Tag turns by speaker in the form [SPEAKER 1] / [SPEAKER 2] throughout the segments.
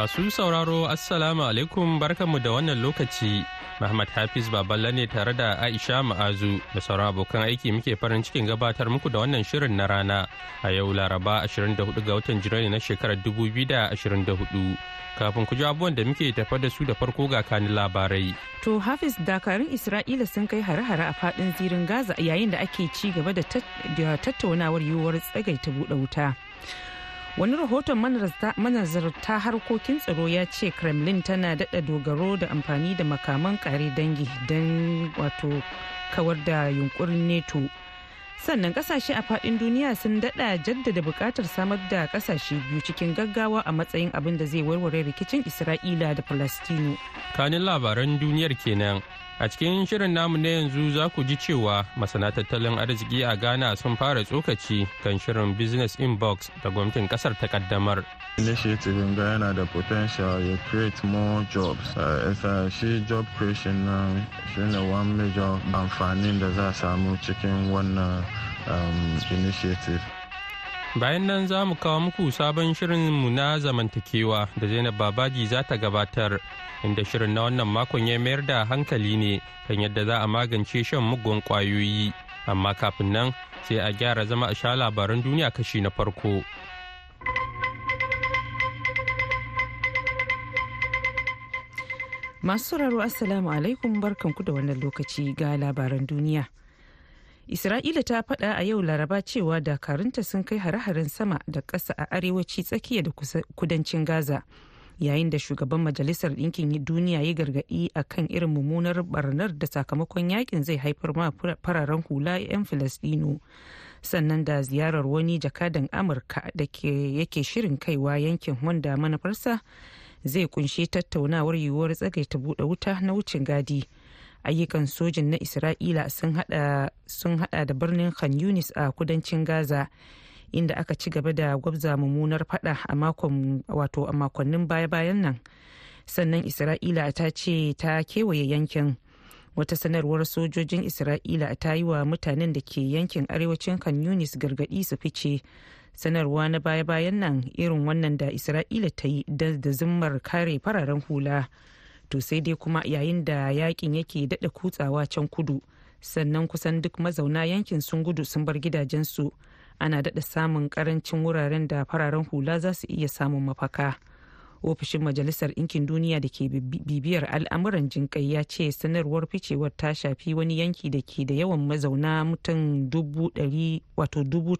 [SPEAKER 1] Masu sauraro Assalamu alaikum barkanmu da wannan lokaci. Muhammad Hafiz Baballa ne tare da Aisha Ma'azu da sauran abokan aiki muke farin cikin gabatar muku da wannan shirin na rana a yau Laraba 24 ga watan Janairu na shekarar 2024. Kafin ku ji abubuwan da muke tafa da su da farko ga kanin labarai.
[SPEAKER 2] To Hafiz dakarun Isra'ila sun kai hare-hare a faɗin zirin Gaza yayin da ake ci gaba da tattaunawar yiwuwar tsagaita buɗe wuta. Wani rahoton manazarta harkokin tsaro ya ce kremlin tana daɗa dogaro da amfani da makaman kare dangi don wato kawar da yunkurin neto sannan ƙasashe a faɗin duniya sun daɗa jaddada buƙatar samar da ƙasashe biyu cikin gaggawa a matsayin abin da zai warware rikicin isra'ila da palestino
[SPEAKER 1] kanin labaran duniyar kenan. A cikin shirin namu na yanzu za ku ji cewa masana tattalin arziki a Ghana sun fara tsokaci kan shirin Business Inbox da gwamnatin ƙasar ta kaddamar.
[SPEAKER 3] Initiative ga yana da potential ya create more jobs. Uh, shi job creation na shi ne one major amfanin da za a samu cikin wannan initiative.
[SPEAKER 1] Bayan nan za mu kawo muku sabon shirin mu na zamantakewa da Zainab Babaji za ta gabatar. Inda shirin na wannan makon ya mayar da hankali ne kan yadda za a magance shan mugun ƙwayoyi. Amma kafin nan sai a gyara zama a sha labaran duniya kashi na farko.
[SPEAKER 2] Masu sauraro assalamu alaikum barkanku da wannan lokaci ga labaran duniya. Isra'ila ta faɗa a yau laraba cewa dakarunta sun kai hare-haren sama da ƙasa a arewaci tsakiya da kudancin gaza. Yayin da shugaban majalisar ɗinkin duniya ya gargaɗi a kan irin mummunar barnar da sakamakon yaƙin zai haifar ma fararen hula 'yan filistino sannan da ziyarar wani jakadan amurka da yake shirin kaiwa yankin wanda manufarsa zai ƙunshi tattaunawar yiwuwar tsagaita buɗe wuta na wucin gadi. Ayyukan sojin na isra'ila sun hada da birnin khan yunis a kudancin gaza inda aka ci gaba da gwabza mummunar fada a makonnin baya-bayan nan. Sannan isra'ila ta ce ta kewaye yankin. Wata sanarwar sojojin isra'ila ta yi wa mutanen da ke yankin arewacin kan yunis gargaɗi su fice. Sanarwa na baya-bayan nan irin wannan da isra'ila ta yi da zimmar kare fararen hula. To sai dai kuma yayin da yaƙin yake daɗa kutsawa can kudu. Sannan kusan duk mazauna yankin sun gudu sun bar gidajensu. Ana daɗa samun ƙarancin wuraren da fararen hula za su iya samun mafaka ofishin majalisar ɗinkin duniya da ke bibiyar al'amuran jinƙai ya ce sanarwar ficewar ta shafi wani yanki da ke da yawan mazauna mutum dubu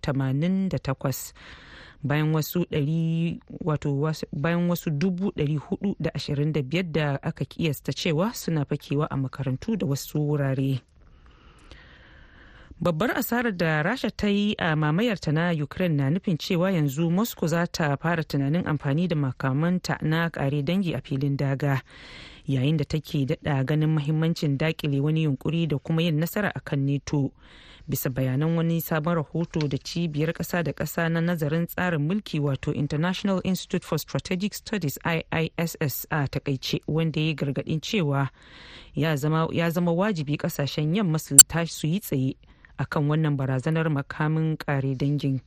[SPEAKER 2] tamanin da takwas bayan wasu dubu ɗari huɗu da ashirin da biyar da aka kiyasta cewa suna fakewa a makarantu da wasu wurare. Babbar asarar da rasha ta yi a mamayarta na ukraine na nufin cewa yanzu moscow za ta fara tunanin amfani da makamanta na kare dangi a filin daga yayin da take daɗa ganin mahimmancin daƙile wani yunkuri da kuma yin nasara a kan neto bisa bayanan wani sabon rahoto da cibiyar ƙasa da ƙasa na nazarin tsarin mulki wato international institute for strategic studies iiss a taƙaice wanda ya gargaɗin cewa ya zama wajibi ƙasashen yamma su yi tsaye akan wannan barazanar makamin kare dangin.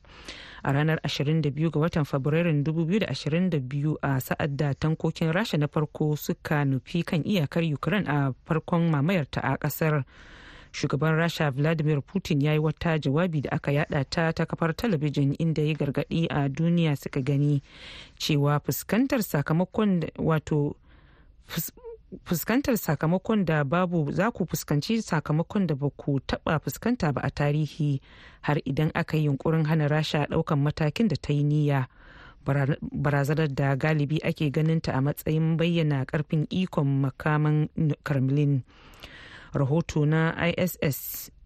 [SPEAKER 2] A ranar 22 ga watan fabrairun 2022 a sa'ad da tankokin rasha na farko suka nufi kan iyakar ukraine a farkon mamayarta a ƙasar shugaban rasha vladimir putin ya yi wata jawabi da aka yada ta ta kafar talabijin inda ya gargaɗi a duniya suka gani cewa fuskantar sakamakon wato fuskantar sakamakon da babu za ku fuskanci sakamakon da ba ku taba fuskanta ba a tarihi har idan aka yi yunkurin hana rasha ɗaukan matakin da ta yi niyya. Barazanar da galibi ake ganinta a matsayin bayyana ƙarfin ikon makaman kremlin. Rahoto na iss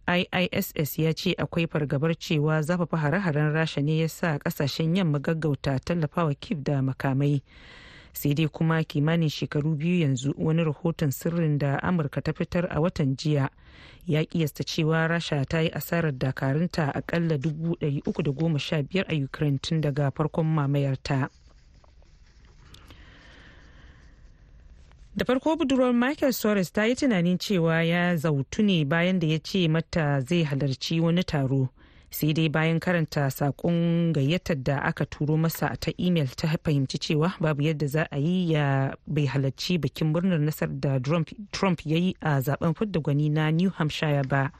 [SPEAKER 2] iiss ya ce akwai fargabar cewa zafafa hare-haren rasha ne ya sa ƙasashen yamma gaggauta tallafawa kif da makamai. Sai dai kuma kimanin shekaru biyu yanzu wani rahoton sirrin da amurka ta fitar a watan jiya ya kiyasta cewa rasha ta yi asarar dakarunta akalla 315 a ukraine tun daga farkon mamayarta. Da farko budurwar michael soros ta yi tunanin cewa ya zautu ne bayan da ya ce mata zai halarci wani taro. Sai dai bayan karanta saƙon gayyatar da aka turo masa ta imel ta fahimci cewa babu yadda za a yi ya bai halarci bikin murnar nasar da trump ya yi a zaɓen fidda gwani na new hampshire ba.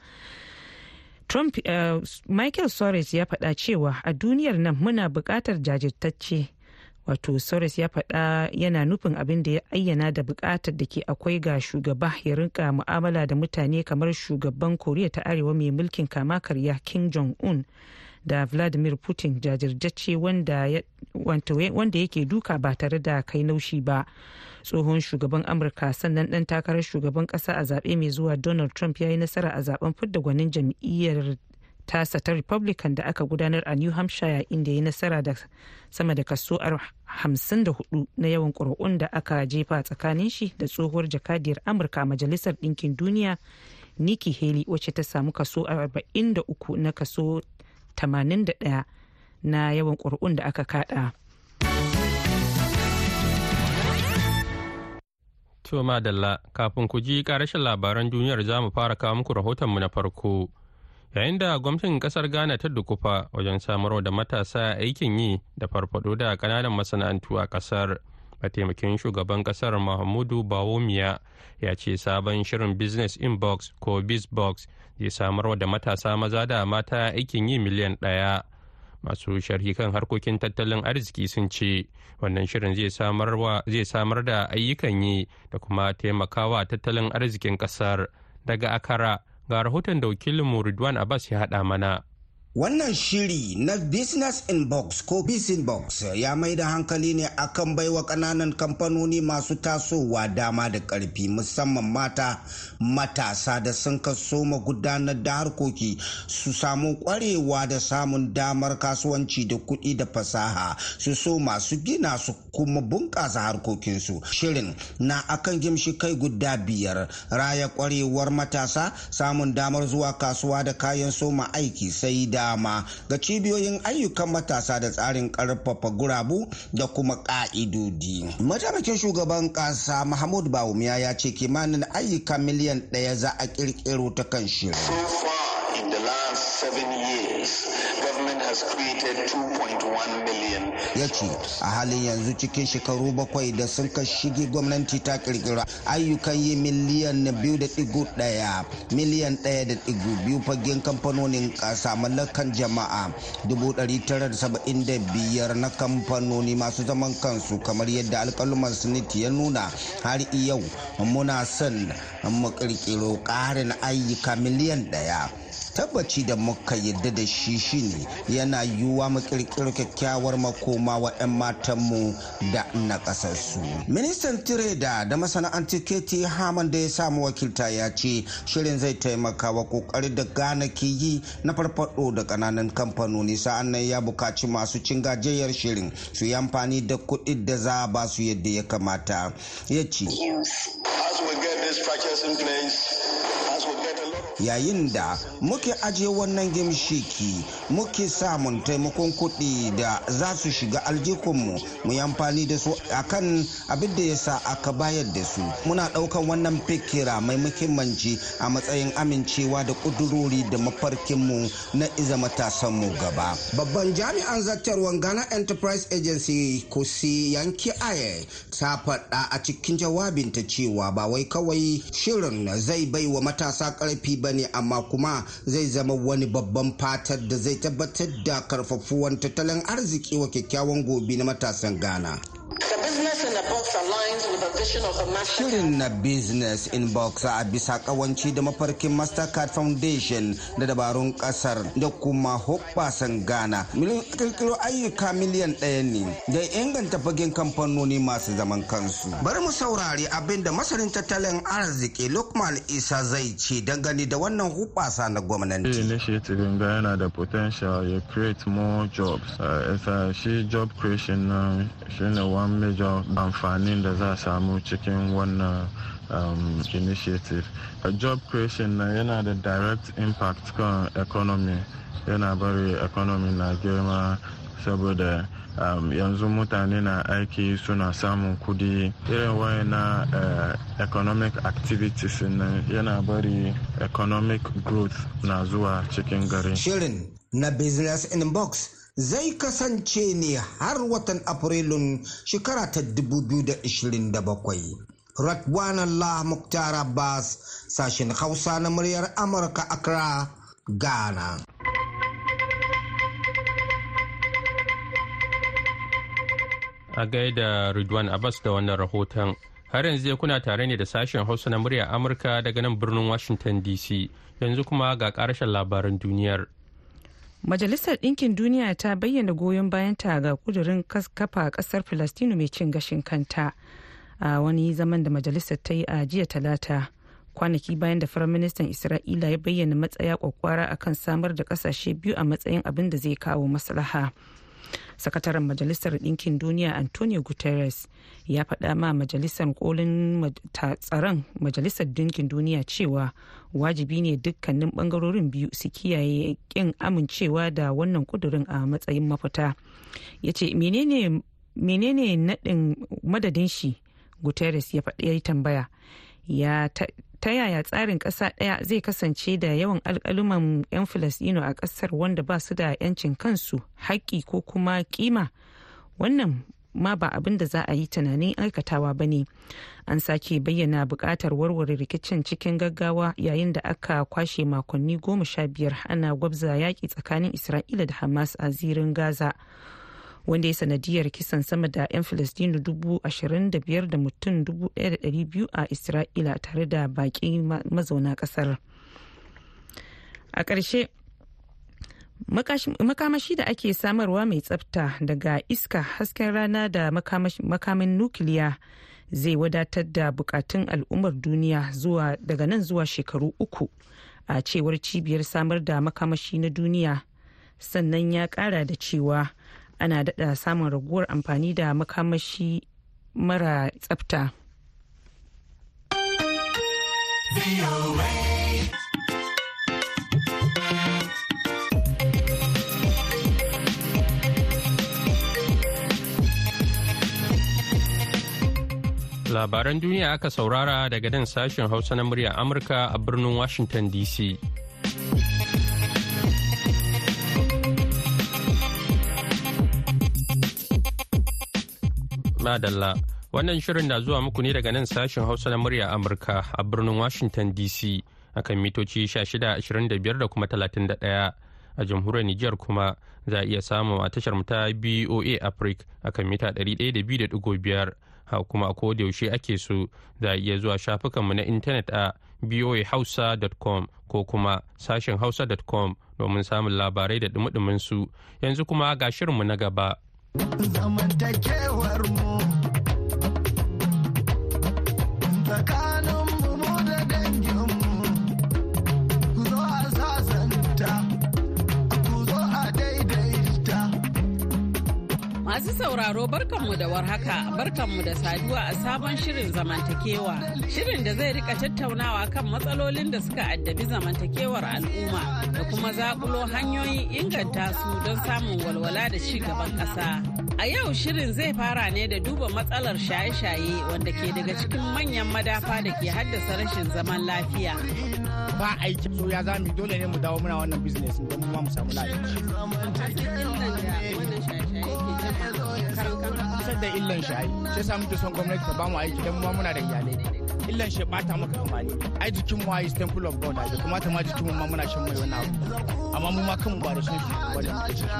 [SPEAKER 2] Trump uh, michael soros ya faɗa cewa a duniyar nan muna buƙatar jajirtacce. Wato soros ya faɗa yana nufin abin da ya ayyana da buƙatar da ke akwai ga shugaba ya rinka mu'amala da mutane kamar shugaban koriya ta arewa mai mulkin kama karya kim jong-un da vladimir putin jajirtacce wanda yake duka ba tare da kai naushi ba. Tsohon shugaban amurka sannan dan takarar shugaban kasa a zaɓe mai zuwa donald trump ya yi nasara a zaɓen fidda gwanin jam'iyyar tasa ta republican da aka gudanar a new hampshire inda ya nasara da sama da kaso 54 na yawan ƙuri'un da aka jefa tsakanin shi da tsohuwar jakadiyar amurka majalisar ɗinkin duniya nikki haley wacce ta samu kaso 43 na kaso 81 na yawan ƙuri'un da aka kada.
[SPEAKER 1] To madalla kafin ku ji ƙarashin labaran duniyar za mu fara kawo muku rahotonmu na farko. Yayin da gwamnatin ƙasar ghana ta dukufa wajen samarwa da matasa aikin yi da farfado da ƙananan masana'antu a ƙasar mataimakin shugaban ƙasar mahmudu bawomiya ya ce sabon shirin business inbox ko bizbox zai samarwa da matasa maza da mata aikin yi miliyan ɗaya. Masu sharhi kan harkokin tattalin arziki sun ce wannan shirin zai samar da ayyukan yi da kuma taimakawa tattalin arzikin ƙasar daga akara. Ga rahoton da wakilinmu Ridwan Abbas ya haɗa mana.
[SPEAKER 4] Wannan shiri na Business Inbox ko Box ya mai da hankali ne akan baiwa ƙananan kamfanoni masu tasowa dama da ƙarfi musamman mata matasa da sun kaso gudanar da harkoki su samu ƙwarewa da samun damar kasuwanci da kuɗi da fasaha su so masu gina su kuma bunƙasa harkokinsu. Shirin na akan gimshi kai guda biyar raya ƙwarewar matasa samun damar zuwa kasuwa da kayan soma aiki sai da dama ga cibiyoyin ayyukan matasa da tsarin ƙarfafa gurabu da kuma ka'idodi. Mataimakin shugaban kasa Mahmud Bawumia ya ce kimanin ayyuka miliyan ɗaya za a kirkiro ta kan shirin.
[SPEAKER 5] in the last seven years,
[SPEAKER 4] Ya ce a halin yanzu cikin shekaru bakwai da sun ka shige gwamnati ta kirkira ayyukan yi miliyan biyu da ɗigo ɗaya miliyan ɗaya da ɗigo biyu fagen kamfanonin kasa mallakan jama'a dubu dari tara da saba'in da biyar na kamfanoni masu zaman kansu kamar yadda alkaluman siniti ya nuna. Har yau muna son mu kirkiro karin ayyuka miliyan ɗaya tabbaci da muka yadda da shi shine yana yiwuwa mu kirkiro kyakkyawar makoma wa 'yan matanmu da na kasarsu. ministan tireda da masana'antar keti haman da ya samu wakilta ya ce shirin zai taimaka wa ƙoƙari da gane ke yi na farfado da ƙananan kamfanoni sa'an nan ya buƙaci masu cin gajiyar shirin su yi amfani da kuɗi da za a ba su yadda ya kamata ya ce yayin da muke ajiye wannan gimshiki muke samun taimakon kuɗi da za su shiga aljihunmu mu yi amfani da su akan abin da ya sa aka bayar da su. Muna ɗaukan wannan fikira mai muhimmanci a matsayin amincewa da ƙudurori da mafarkinmu na iza matasanmu gaba. Babban jami'an zartarwar ghana enterprise agency kusi yanki aye ta faɗa a cikin jawabinta cewa ba wai kawai shirin zai bai wa matasa ƙarfi ba ne amma kuma zai zama wani babban fatar da zai tabbatar da karfafuwan tattalin arziki wa kyakkyawan gobe na matasan ghana. Shirin na Business in Box a bisa kawanci da mafarkin Mastercard Foundation da dabarun ƙasar da kuma hoɓɓasan Ghana. Miliyan kirkiro ayyuka miliyan ɗaya ne da inganta fagen kamfanoni masu zaman kansu. Bari mu saurari abin da masanin tattalin arziki Lukman Isa zai ce dangane da wannan hoɓɓasa na gwamnati.
[SPEAKER 3] Initiative ga yana da potential ya create more jobs. Uh, shi job creation na shi ne one major amfanin da za a samu cikin wannan um, initiative. A job creation na yana da direct impact kan economy. Yana bari economy na girma saboda um, yanzu mutane na aiki suna samun kuɗi irin waye na uh, economic activities na yana bari economic growth na zuwa cikin gari.
[SPEAKER 4] Shirin na business in box zai kasance ne har watan afrilun shekara ta 2027 Radwan Allah Muktar Abbas sashen Hausa na muryar Amurka Accra, Ghana.
[SPEAKER 1] A gaida Ridwan Abbas da wannan rahoton. Har yanzu kuna tare ne da sashen Hausa na muryar Amurka daga nan birnin Washington DC. Yanzu kuma ga ƙarashen labaran duniyar.
[SPEAKER 2] Majalisar Ɗinkin Duniya ta bayyana goyon bayanta ga kudurin kafa ƙasar Filistinu mai cin gashin kanta. a wani zaman da majalisar ta yi a jiya talata kwanaki bayan da firaministan isra'ila ya bayyana matsaya kwakwara akan samar da ƙasashe biyu a matsayin abin da zai kawo maslaha sakataren majalisar ɗinkin duniya antonio guterres ya faɗa ma majalisar kolin tsaron majalisar ɗinkin duniya cewa wajibi ne dukkanin ɓangarorin biyu su kiyaye ƙin amincewa da wannan kudurin a matsayin mafita. Ya ce menene naɗin madadin shi? Guterres ya faɗi ya tambaya. Ya ta yaya tsarin ƙasa ɗaya zai kasance da yawan alƙaluman 'yan falasɗino a ƙasar wanda ba su da 'yancin kansu haƙƙi ko kuma ƙima? Wannan ma ba abin da za a yi tunanin aikatawa ba ne. An sake bayyana buƙatar warware rikicin cikin gaggawa yayin da aka kwashe makonni goma sha biyar ana gwabza yaƙi tsakanin isra'ila da hamas a zirin gaza. Wanda ya sanadiyar kisan sama da 'yan filistinu dubu ashirin da biyar da mutum dubu ɗaya da dari biyu a isra'ila tare da baƙi mazauna ƙasar. A ƙarshe makamashi da ake samarwa mai tsafta daga iska hasken rana da makamin nukiliya zai wadatar da bukatun al'ummar duniya zuwa daga nan zuwa shekaru uku a cewar cibiyar samar da makamashi na duniya. Sannan ya kara da cewa ana daɗa samun raguwar amfani da makamashi mara tsafta.
[SPEAKER 1] Labaran duniya aka saurara daga nan sashen Hausa na murya Amurka a birnin Washington DC. Madalla. Wannan shirin na zuwa muku ne daga nan sashen Hausa na murya Amurka a birnin Washington DC akan mitoci 1625 da kuma 31 a jamhuriyar Nijar kuma za a iya samu a tashar ta BOA Africa akan mita 102.5 ha kuma a yaushe ake so za a iya zuwa shafukanmu na intanet a boahausa.com ko kuma sashen hausa.com domin samun labarai da dumudumin su yanzu kuma ga shirinmu na gaba.
[SPEAKER 6] Zamantakewar mu. Tsakanin
[SPEAKER 7] Masu sauraro barkanmu da warhaka barkanmu da saduwa a sabon shirin zamantakewa. Shirin da zai riƙa tattaunawa kan matsalolin da suka addabi zamantakewar al'umma da kuma zakulo hanyoyin inganta su don samun walwala da ci gaban ƙasa. A yau shirin zai fara ne da duba matsalar shaye-shaye wanda ke daga cikin manyan madafa da ke haddasa rashin zaman lafiya.
[SPEAKER 8] ba aiki so ya zami dole ne mu dawo muna wannan business don mu ma mu samu lafiya. Kusa da illan ai sai sa muke son gwamnati ta ba mu aiki don mu ma muna da iyalai. Illan shi bata maka kamani ai jikin mu ai temple of god ai kuma ma jikin mu ma muna shan mai wannan abu. Amma mu ma kanmu ba da shan shi ba da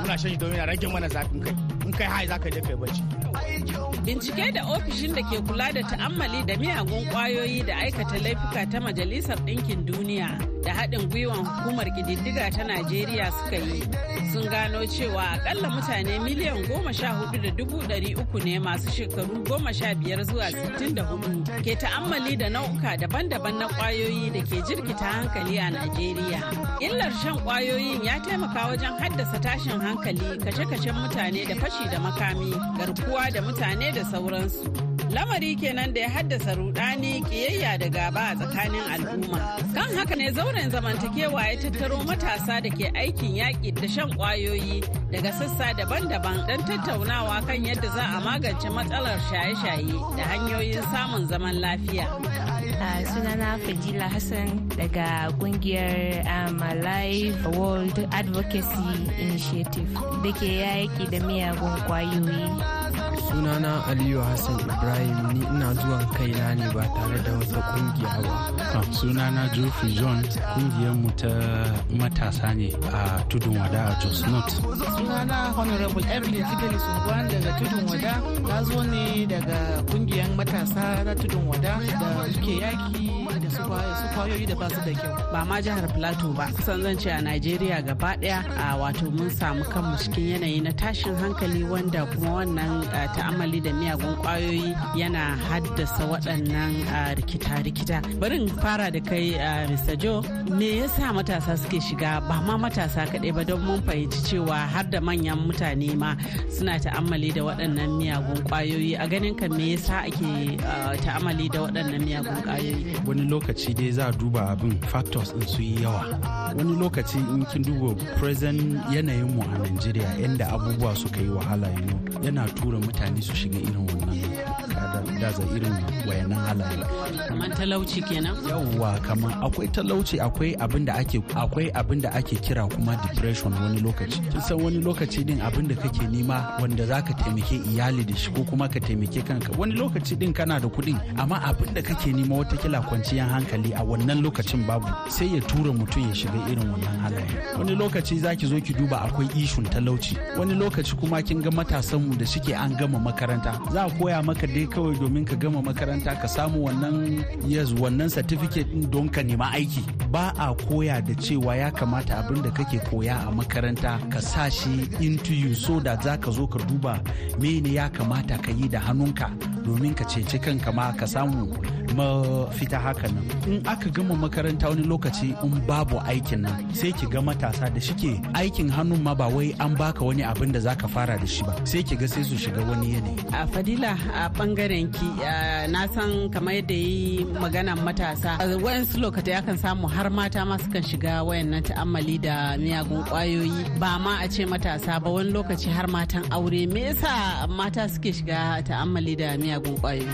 [SPEAKER 8] muna shan shi domin ya rage mana zafin kai. In kai hai zaka je kai bacci.
[SPEAKER 7] Bincike da ofishin da ke kula da ta'ammali da miyagun ƙwayoyi da aikata laifuka ta Majalisar Ɗinkin Duniya da haɗin gwiwan hukumar ƙididdiga ta Najeriya suka yi sun gano cewa akalla mutane miliyan goma sha huɗu da dubu ɗari uku ne masu shekaru goma sha biyar zuwa sittin da huɗu ke ta'ammali da nau'uka daban-daban na ƙwayoyi da ke jirkita hankali a Najeriya. Illar shan ƙwayoyin ya taimaka wajen haddasa tashin hankali kashe-kashen mutane da fashi da makami garkuwa da mutane da sauransu. lamari kenan da ya haddasa rudani kiyayya da gaba a tsakanin al'umma kan haka ne zauren zamantakewa ya tattaro matasa da ke aikin yaƙi da shan ƙwayoyi daga sassa daban-daban don tattaunawa kan yadda za a magance matsalar shaye-shaye da hanyoyin samun zaman lafiya
[SPEAKER 9] Uh, sunana Fadila Hassan daga ƙungiyar um, Alive World Advocacy Initiative da ke yaƙi da miyagun ƙwayoyi.
[SPEAKER 10] Sunana aliyu hassan ibrahim ni ina zuwan kaina ne ba tare da wata ƙungiya ba.
[SPEAKER 11] Sunana geoffrey john mu ta matasa ne a tudun wada a jos north.
[SPEAKER 12] Sunana honorable evelyn fidelis ungwan daga tudun wada. Na zo ne daga ƙungiyar matasa na tudun wada da suke yaki da su ƙwayoyi da ba su da kyau.
[SPEAKER 7] Ba ma jihar plateau ba. Kusan zan ce a najeriya gaba ɗaya a wato mun samu kanmu cikin yanayi na tashin hankali wanda kuma wannan ta'amali da miyagun ƙwayoyi yana haddasa waɗannan rikita-rikita. Barin fara da kai mr. Joe. Me yasa matasa suke shiga? Ba ma matasa kaɗai ba don mun fahimci cewa har da manyan mutane ma suna ta'amali da waɗannan miyagun ƙwayoyi. A ganin ka me yasa ake ta'amali da waɗannan miyagun
[SPEAKER 11] ƙwayoyi? Lokaci dai za a duba abin factors din su yi yawa. Wani lokaci in kin duba present yanayin mu a Najeriya yanda abubuwa suka yi wahala yana tura mutane su shiga irin wannan. Daza irin wayannan halaye.
[SPEAKER 7] Kamar talauci kenan?
[SPEAKER 11] Yawwa kamar akwai talauci akwai abin da ake akwai abin da ake kira kuma depression wani lokaci. Kin san wani lokaci din abin da kake nema wanda zaka taimake iyali da shi ko kuma ka taimake kanka. Wani lokaci din kana da kuɗin amma abin da kake nema wataƙila kwanciyar hankali a wannan lokacin babu. Sai ya tura mutum ya shiga irin wannan halaye. Wani lokaci zaki zo ki duba akwai ishun talauci. Wani lokaci kuma kin ga matasan mu da suke an gama makaranta za a koya maka dai kawai domin ka gama makaranta ka samu wannan yes wannan certificate din don ka nema aiki. Ba a koya da cewa ya kamata abin da kake koya a makaranta ka sa shi into you so da za ka zo ka duba mene ya kamata ka yi da hannunka domin ka cece kanka ma ka samu mafita haka nan. In aka gama makaranta wani lokaci in babu aikin nan sai ki ga matasa da shike aikin hannun ma ba wai an baka wani abin da zaka fara da shi ba. Sai ki ga sai su shiga wani yanayi.
[SPEAKER 7] A fadila a ɓangaren ki na san kamar yadda yi maganan matasa wayansu lokacin akan samu har mata ma sukan shiga wayannan ta'ammali da miyagun ƙwayoyi. Ba ma a ce matasa ba wani lokaci har matan aure. Me yasa mata suke shiga ta'ammali da miyagun ƙwayoyi?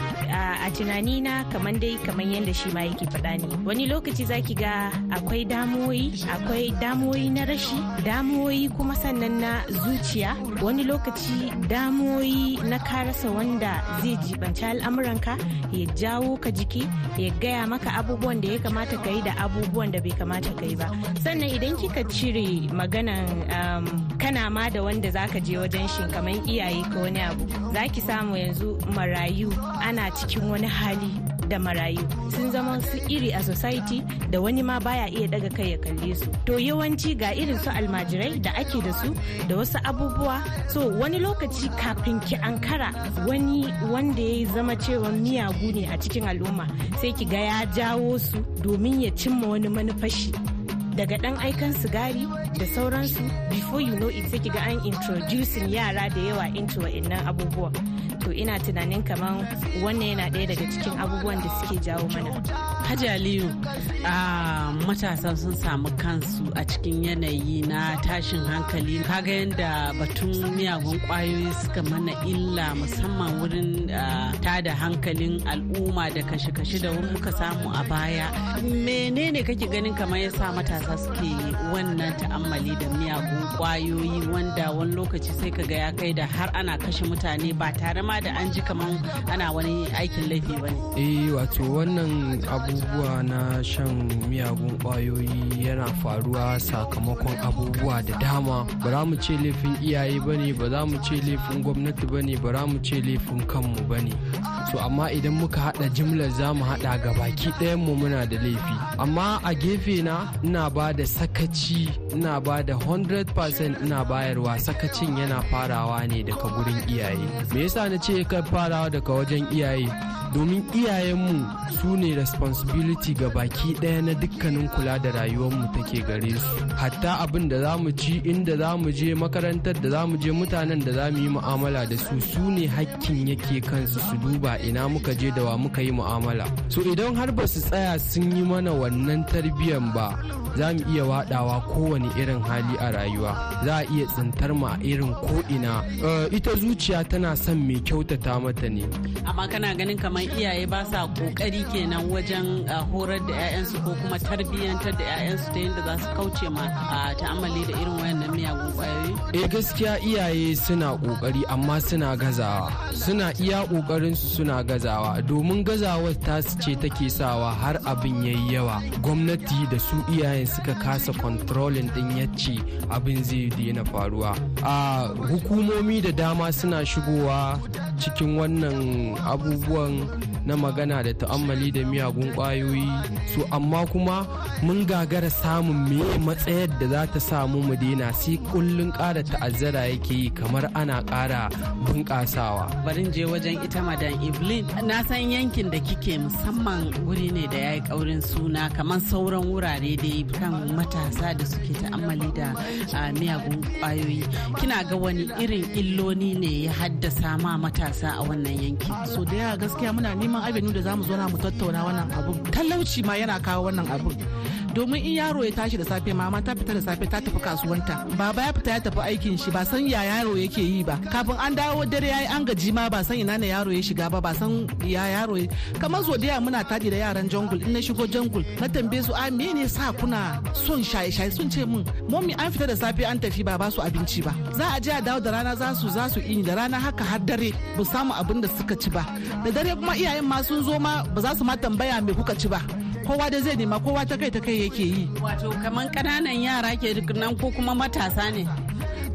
[SPEAKER 9] A tunanina kamar dai kamar yadda shi ma yake faɗa ne. Wani lokaci zaki ga akwai damuwoyi akwai damuwoyi na rashi damuwoyi kuma sannan na zuciya. Wani lokaci damuwoyi na karasa wanda zai jibanci al'amuranka ya jawo ka jiki ya gaya maka abubuwan da ya kamata ka yi da abubuwan da bai kamata ka yi ba. Sannan idan kika cire maganan um, kana ma da wanda zaka je wajen shi kamar iyaye ko wani abu zaki samu yanzu marayu ana cikin wani hali da marayu. Sun zama su iri a society da wani ma baya iya daga kai ya kalle su. To yawanci ga irin su almajirai da ake da su da wasu abubuwa. So wani lokaci kafin ki ankara wani wanda ya zama cewa miyagu ne a cikin al'umma sai ki ga ya jawo su domin ya cimma wani manufashi. Daga dan aikan sigari da sauransu. Before you know it sai ga an introducing yara da yawa into wa'annan abubuwa. To ina tunanin kamar wannan yana ɗaya daga cikin abubuwan da suke jawo mana.
[SPEAKER 7] Hajji Aliyu a matasa sun samu kansu a cikin yanayi na tashin hankali. Kaga yadda batun miyagun ƙwayoyi suka mana illa musamman wurin tada hankalin al'umma da kashe-kashe da muka samu a baya. Menene kake ganin kamar yasa matasa suke wannan ta'ammali da miyagun ƙwayoyi wanda wani lokaci sai ka ga ya kai da har ana kashe mutane ba tare ma da an ji kamar ana wani aikin laifi ba ne.
[SPEAKER 10] Eh wato wannan abubuwa na shan miyagun ƙwayoyi yana faruwa sakamakon abubuwa da dama. Ba za mu ce laifin iyaye ba ne ba za mu ce laifin gwamnati ba ne ba za mu ce laifin kanmu ba ne. So amma idan muka hada jimlar za mu hada ga baki mu muna da laifi. Amma a gefe na ina ba da sakaci ina ba da 100% ina bayarwa. Sakacin yana farawa ne daga gurin iyaye. Me yasa na ce ka farawa daga wajen iyaye? Domin iyayenmu su ne responsibility ga baki ɗaya na dukkanin kula da rayuwarmu take gare su. Hatta abin da za mu ci inda za mu je makarantar da za mu je mutanen da za mu yi mu'amala da su su ne hakkin yake kansu su duba ina muka je da wa muka yi mu'amala. So idan har ba su tsaya sun yi mana wannan tarbiyyan ba za mu iya wadawa kowane irin hali a rayuwa. Za a iya tsintar mu a irin ko'ina. Ita zuciya tana son mai kyautata mata ne.
[SPEAKER 7] Amma kana ganin kamar iyaye ba sa ƙoƙari kenan wajen horar da 'ya'yansu ko kuma tarbiyyantar da 'ya'yansu ta yadda za su kauce ma ta'amali da irin wayannan miyagun ƙwayoyi
[SPEAKER 10] eh gaskiya iyaye suna ƙoƙari amma suna gazawa. Suna iya ƙoƙarin su suna gazawa. Domin gazawar tasu ce take sawa har abin yayi yawa. Gwamnati da su iyayen suka kasa controlling din yacce abin zai daina faruwa. A hukumomi da dama suna shigowa cikin wannan abubuwan na magana da ta'ammali da miyagun ƙwayoyi. So amma kuma mun gagara samun meye matsayar da za ta samu mu daina sai kullun ƙara ta'azzara yake yi kamar ana ƙara bunƙasawa.
[SPEAKER 7] Barin je wajen ita madan evelyn. Na san yankin da kike musamman wuri ne da ya yi ƙaurin suna kamar sauran wurare dai kan matasa da suke ta'ammali da miyagun ƙwayoyi. Kina ga wani irin illoni ne ya haddasa ma matasa a wannan yanki
[SPEAKER 12] so da yawa gaskiya muna neman abinu da za mu zo na mu tattauna wannan abun. Talauci ma yana kawo wannan abun. Domin in yaro ya tashi da safe mama ta fita da safe ta tafi kasuwanta. Baba ya fita ya tafi aikin shi ba san ya yaro yake yi ba. Kafin an dawo dare yayi an gaji ma ba san ina ne yaro ya shiga ba ba san ya yaro kamar zo da muna taɗi da yaran jungle in na shigo jungle na tambaye su a me ne sa kuna son shaye shaye sun ce min mommy an fita da safe an tafi ba ba su abinci ba. Za a je a dawo da rana za su za su ini. Da rana haka har dare ba samu abin da suka ci ba. Da dare kuma iyayen ma sun zo ma ba za su ma tambaya me kuka ci ba. Kowa da zai nema kowa ta kai ta kai yake yi.
[SPEAKER 7] Wato kaman ƙananan yara ke nan ko kuma matasa ne?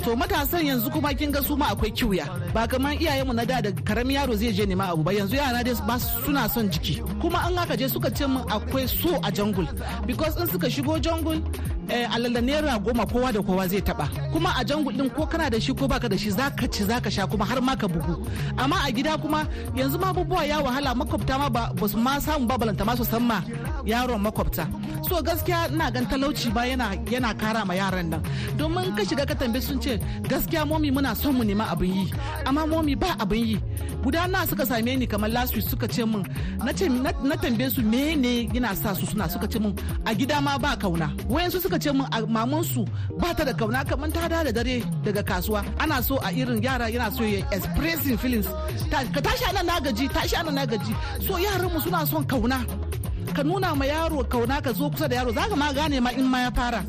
[SPEAKER 12] To matasan yanzu kuma kin ga su ma akwai kiwya ba kamar iyayenmu na da da ƙaramin yaro zai je nema abu ba. Yanzu yara dai ba suna son jiki. Kuma an aka je suka ce min akwai so a jungle. Because in suka shigo jungle alalla naira goma kowa da kowa zai taba kuma a jangu din ko kana da shi ko baka da shi zaka ci zaka sha kuma har ma ka bugu. Amma a gida kuma yanzu ma abubuwa ya wahala. Makwabta ma ba su ma samu ba balanta ma su san ma yaron makwabta. So gaskiya ina gan talauci ba yana yana kara ma yaran nan. Domin ka shiga ka tambaye sun ce gaskiya momi muna son mu nema abin yi amma momi ba abin yi. Guda na suka same ni kamar last week suka ce min na ce na tambaye su me ne yana sa su suna? Suka ce min a gida ma ba ƙauna. Wayansu suka ce min maman su ba ta da ƙauna kamar ta da dare daga kasuwa. Ana so a irin yara yana so ya expressing feelings. Ka tashi a nan na gaji tashi a nan na gaji. So yaran mu suna son ƙauna. Ka nuna ma yaro ƙauna ka zo kusa da yaro zaka ma gane ma in ma ya fara.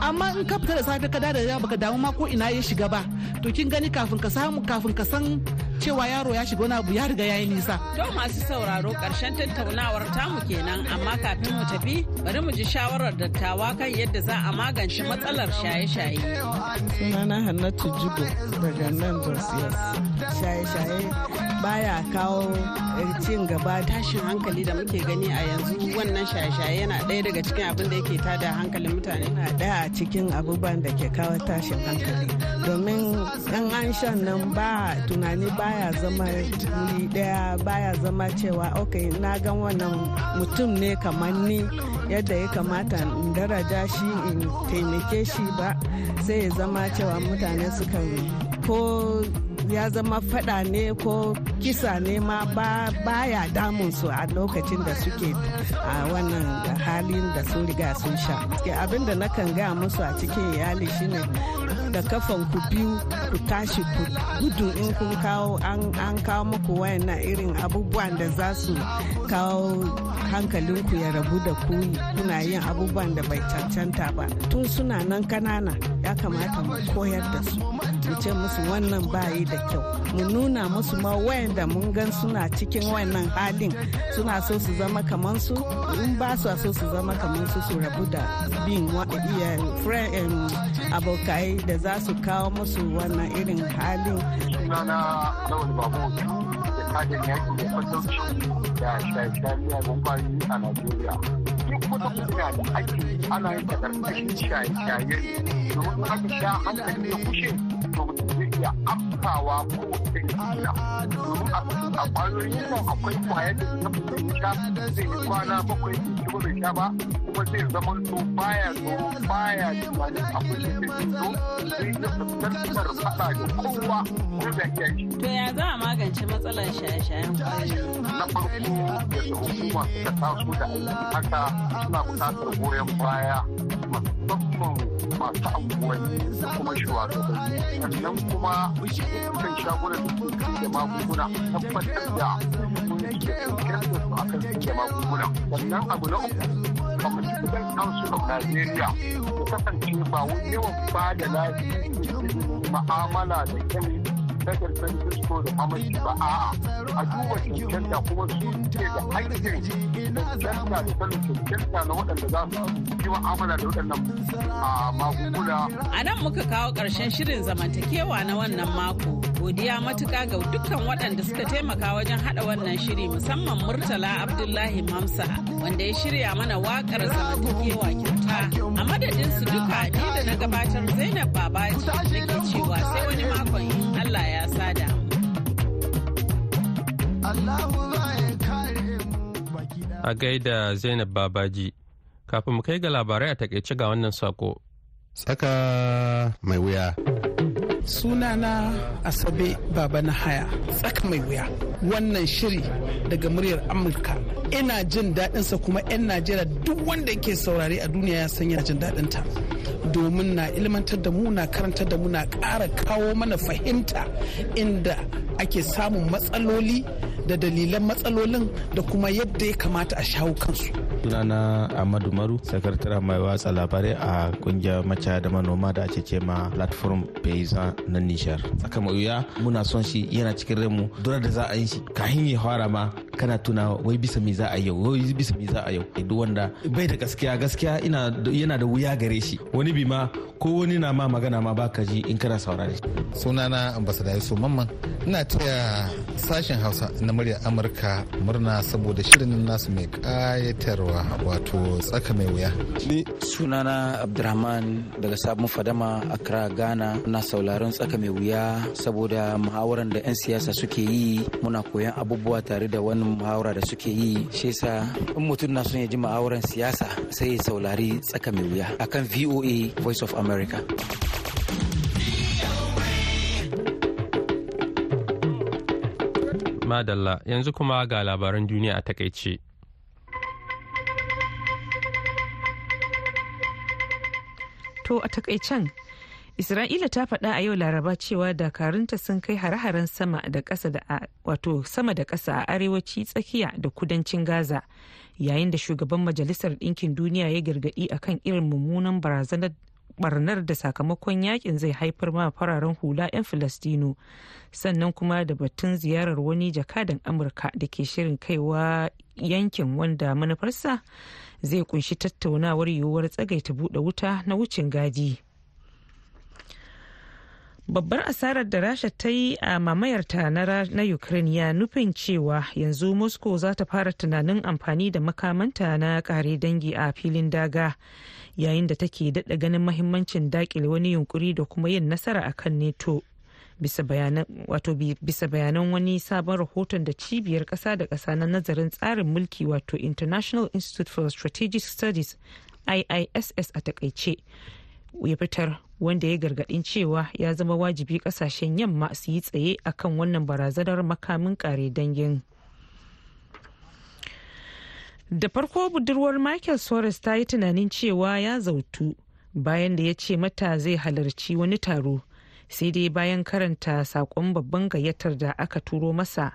[SPEAKER 12] Amma in ka fita da safe ka da ya baka damu ma ko ina ya shiga ba to kin gani kafin ka samu kafin ka san cewa yaro ya shiga wani abu ya riga yayi nisa.
[SPEAKER 7] To masu sauraro ƙarshen tattaunawar tamu kenan amma kafin mu tafi bari mu ji shawarar dattawa kan yadda za a magance matsalar shaye-shaye.
[SPEAKER 13] Sunana hannatu jibo daga nan jos shaye-shaye baya kawo cin gaba
[SPEAKER 7] tashin hankali da muke gani a yanzu. Wannan shaye-shaye yana ɗaya daga cikin abin da yake tada hankalin mutane.
[SPEAKER 13] Na ɗaya a cikin abubuwan da ke kawo tashin hankali. Domin yan an shan nan ba tunani baya zama wuri ɗaya baya zama cewa ok na gan wannan mutum ne kamar ni yadda ya kamata in daraja shi in taimake shi ba. Sai ya zama cewa mutane suka ko ya zama fada ne ko kisa ne ma baya damun su a lokacin da suke a wannan halin da sun riga sun sha. Abin da nakan gaya musu a cikin iyali shine da kafan ku biyu ku tashi ku gudu in kun kawo an kawo muku wayannan irin abubuwan da za su kawo hankalinku ya rabu da ku. Kuna yin abubuwan da bai cancanta ba. Tun suna nan kanana kamata mu koyar da su. Mu ce musu wannan bayi da kyau. Mu nuna musu ma wayanda mun gan suna cikin wannan halin suna so su zama kamar su. In ba su so su zama kamar su su rabu da bin abokai da za su kawo musu wannan irin halin.
[SPEAKER 14] Da yaki da fatauci da shaye-shaye miyagun ƙwayoyi a najeriya. Duk wata kunya da ake ana yin ta ƙarƙashin shaye-shaye domin aka sha hankali ya kushe to mutum zai iya afkawa ko domin a ƙwayoyin nan akwai ƙwayar da ta mutum sha zai yi kwana bakwai ci bai sha ba kuma zai zama to baya tsoro baya tunanin akwai da zai zo zai iya fuskantar faɗa da kowa ko da iya shi.
[SPEAKER 7] To ya za a magance matsalar shaye-shayen ƙwayoyi?
[SPEAKER 14] Na farko da hukuma suka taso da haka suna buƙatar goyon baya musamman masu anguwanni da kuma shugabanni sannan kuma kan shagunan da ke da magunguna tabbatar da mun ke kirkir da su akan da magunguna. Sannan abu na uku Pharmaceutical Council of Nigeria ya kasance ba wani yawan ba da lafiya ma'amala da kyan dagar Francisco da ba a a duba kuma su ke da da sanin na waɗanda za su yi ma'amala da waɗannan magunguna.
[SPEAKER 7] A nan muka kawo ƙarshen shirin zamantakewa na wannan mako. Godiya matuƙa ga dukkan waɗanda suka taimaka wajen haɗa wannan shiri musamman Murtala Abdullahi Mamsa wanda ya shirya mana waƙar zamantakewa kyauta. A madadin su duka ni da na gabatar Zainab Babaji nake cewa sai wani makon Allah ya sada.
[SPEAKER 1] A gaida Zainab Babaji, kafin mu kai ga labarai a taƙaice ga wannan sako.
[SPEAKER 15] Tsaka mai wuya.
[SPEAKER 12] sunana asabe baba na haya tsaka mai wuya wannan shiri daga muryar amurka ina jin daɗinsa kuma 'yan najeriya duk wanda yake saurare a duniya ya san yana jin daɗinta domin na ilmantar da mu na karantar da mu na ƙara kawo mana fahimta inda ake samun matsaloli da dalilan matsalolin da kuma yadda ya kamata a shawo kansu
[SPEAKER 16] sunana Ahmadu Maru, sakataren mai watsa labarai a ƙungiyar maca da manoma da ake ce ma platform paysan na Nishar. Saka mai wuya muna son shi yana cikin ranmu dole da za a yi shi kahin ya fara ma kana tuna wai bisa me za a yau? Wai bisa me za a yau? Duk wanda bai da gaskiya gaskiya yana da wuya gare shi. Wani bi ma ko wani na ma magana ma baka ji in kana saurare
[SPEAKER 15] sunana ambassador Yusuf Mamman. Ina taya sashen Hausa na muryar Amurka murna saboda shirin nasu mai kayatarwa wato tsaka mai wuya.
[SPEAKER 17] Ni sunana Abdurrahman daga sabon fadama Accra Ghana. Na sauraron tsaka mai wuya saboda muhawaran da 'yan siyasa suke yi. Muna koyan abubuwa tare da wannan muhawara da suke yi shi yasa in mutum na son ya ji muhawaran siyasa sai ya saurari tsaka mai wuya akan VOA Voice of America.
[SPEAKER 1] Madalla yanzu kuma ga labaran duniya a taƙaice.
[SPEAKER 2] To a takaicen Isra'ila ta faɗa a yau Laraba cewa dakarunta sun kai hare-haren sama da ƙasa da wato sama da ƙasa a arewaci tsakiya da kudancin Gaza yayin da shugaban Majalisar Ɗinkin Duniya ya gargaɗi akan irin mummunan barazanar barnar da sakamakon yaƙin zai haifar ma fararen hula 'yan Filistino sannan kuma da batun ziyarar wani jakadan Amurka da ke shirin kaiwa yankin wanda manufarsa zai ƙunshi tattaunawar yiwuwar tsagaita buɗe wuta na wucin gadi. Babbar asarar da rasha ta yi a mamayarta na ukraine ya nufin cewa yanzu moscow za ta fara tunanin amfani da makamanta na kare dangi a filin daga yayin da take daɗa ganin mahimmancin daƙile wani yunkuri da kuma yin nasara a kan neto bisa bayanan wani sabon rahoton da cibiyar ƙasa da ƙasa na nazarin tsarin mulki wato international institute for strategic studies iiss a taƙaice ya fitar wanda ya gargaɗin cewa ya zama wajibi ƙasashen yamma su yi tsaye akan wannan barazanar makamin kare dangin. Da farko budurwar michael soros ta yi tunanin cewa ya zautu bayan da ya ce mata zai halarci wani taro. Sai dai bayan karanta saƙon babban gayyatar da aka turo masa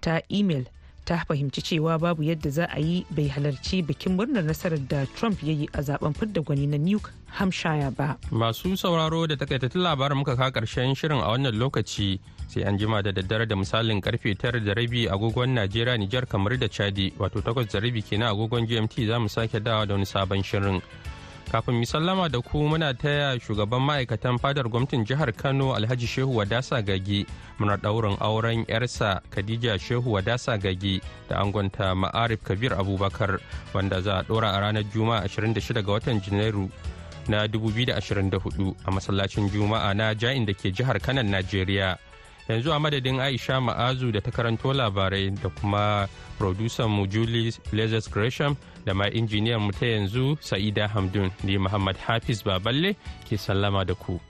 [SPEAKER 2] ta imel ta fahimci cewa babu yadda za a yi bai halarci bikin murnar nasarar da trump ya yi a zaɓen fidda gwani na new hampshire ba.
[SPEAKER 1] Masu sauraro da takaitattun labarin muka ka ƙarshen shirin a wannan lokaci sai an jima da daddare da misalin ƙarfe tara da rabi agogon najeriya nijar kamar da chadi wato takwas da rabi kenan agogon gmt za mu sake dawa da wani sabon shirin. Kafin mi sallama da ku muna taya shugaban ma'aikatan fadar gwamnatin jihar kano alhaji shehu wadasa gagi muna ɗaurin auren yarsa khadija shehu wadasa gagi da angonta ma'arif kabir abubakar wanda za a ɗora a ranar juma'a 26 ga watan janairu na 2024 a masallacin juma'a na ja'in da ke jihar kanan najeriya. Yanzu a madadin aisha ma'azu da ta karanto labarai da kuma mu julie lazarus gresham da ma injiniyan mu ta yanzu sa'ida hamdun ne muhammad hafiz baballe ke sallama da ku.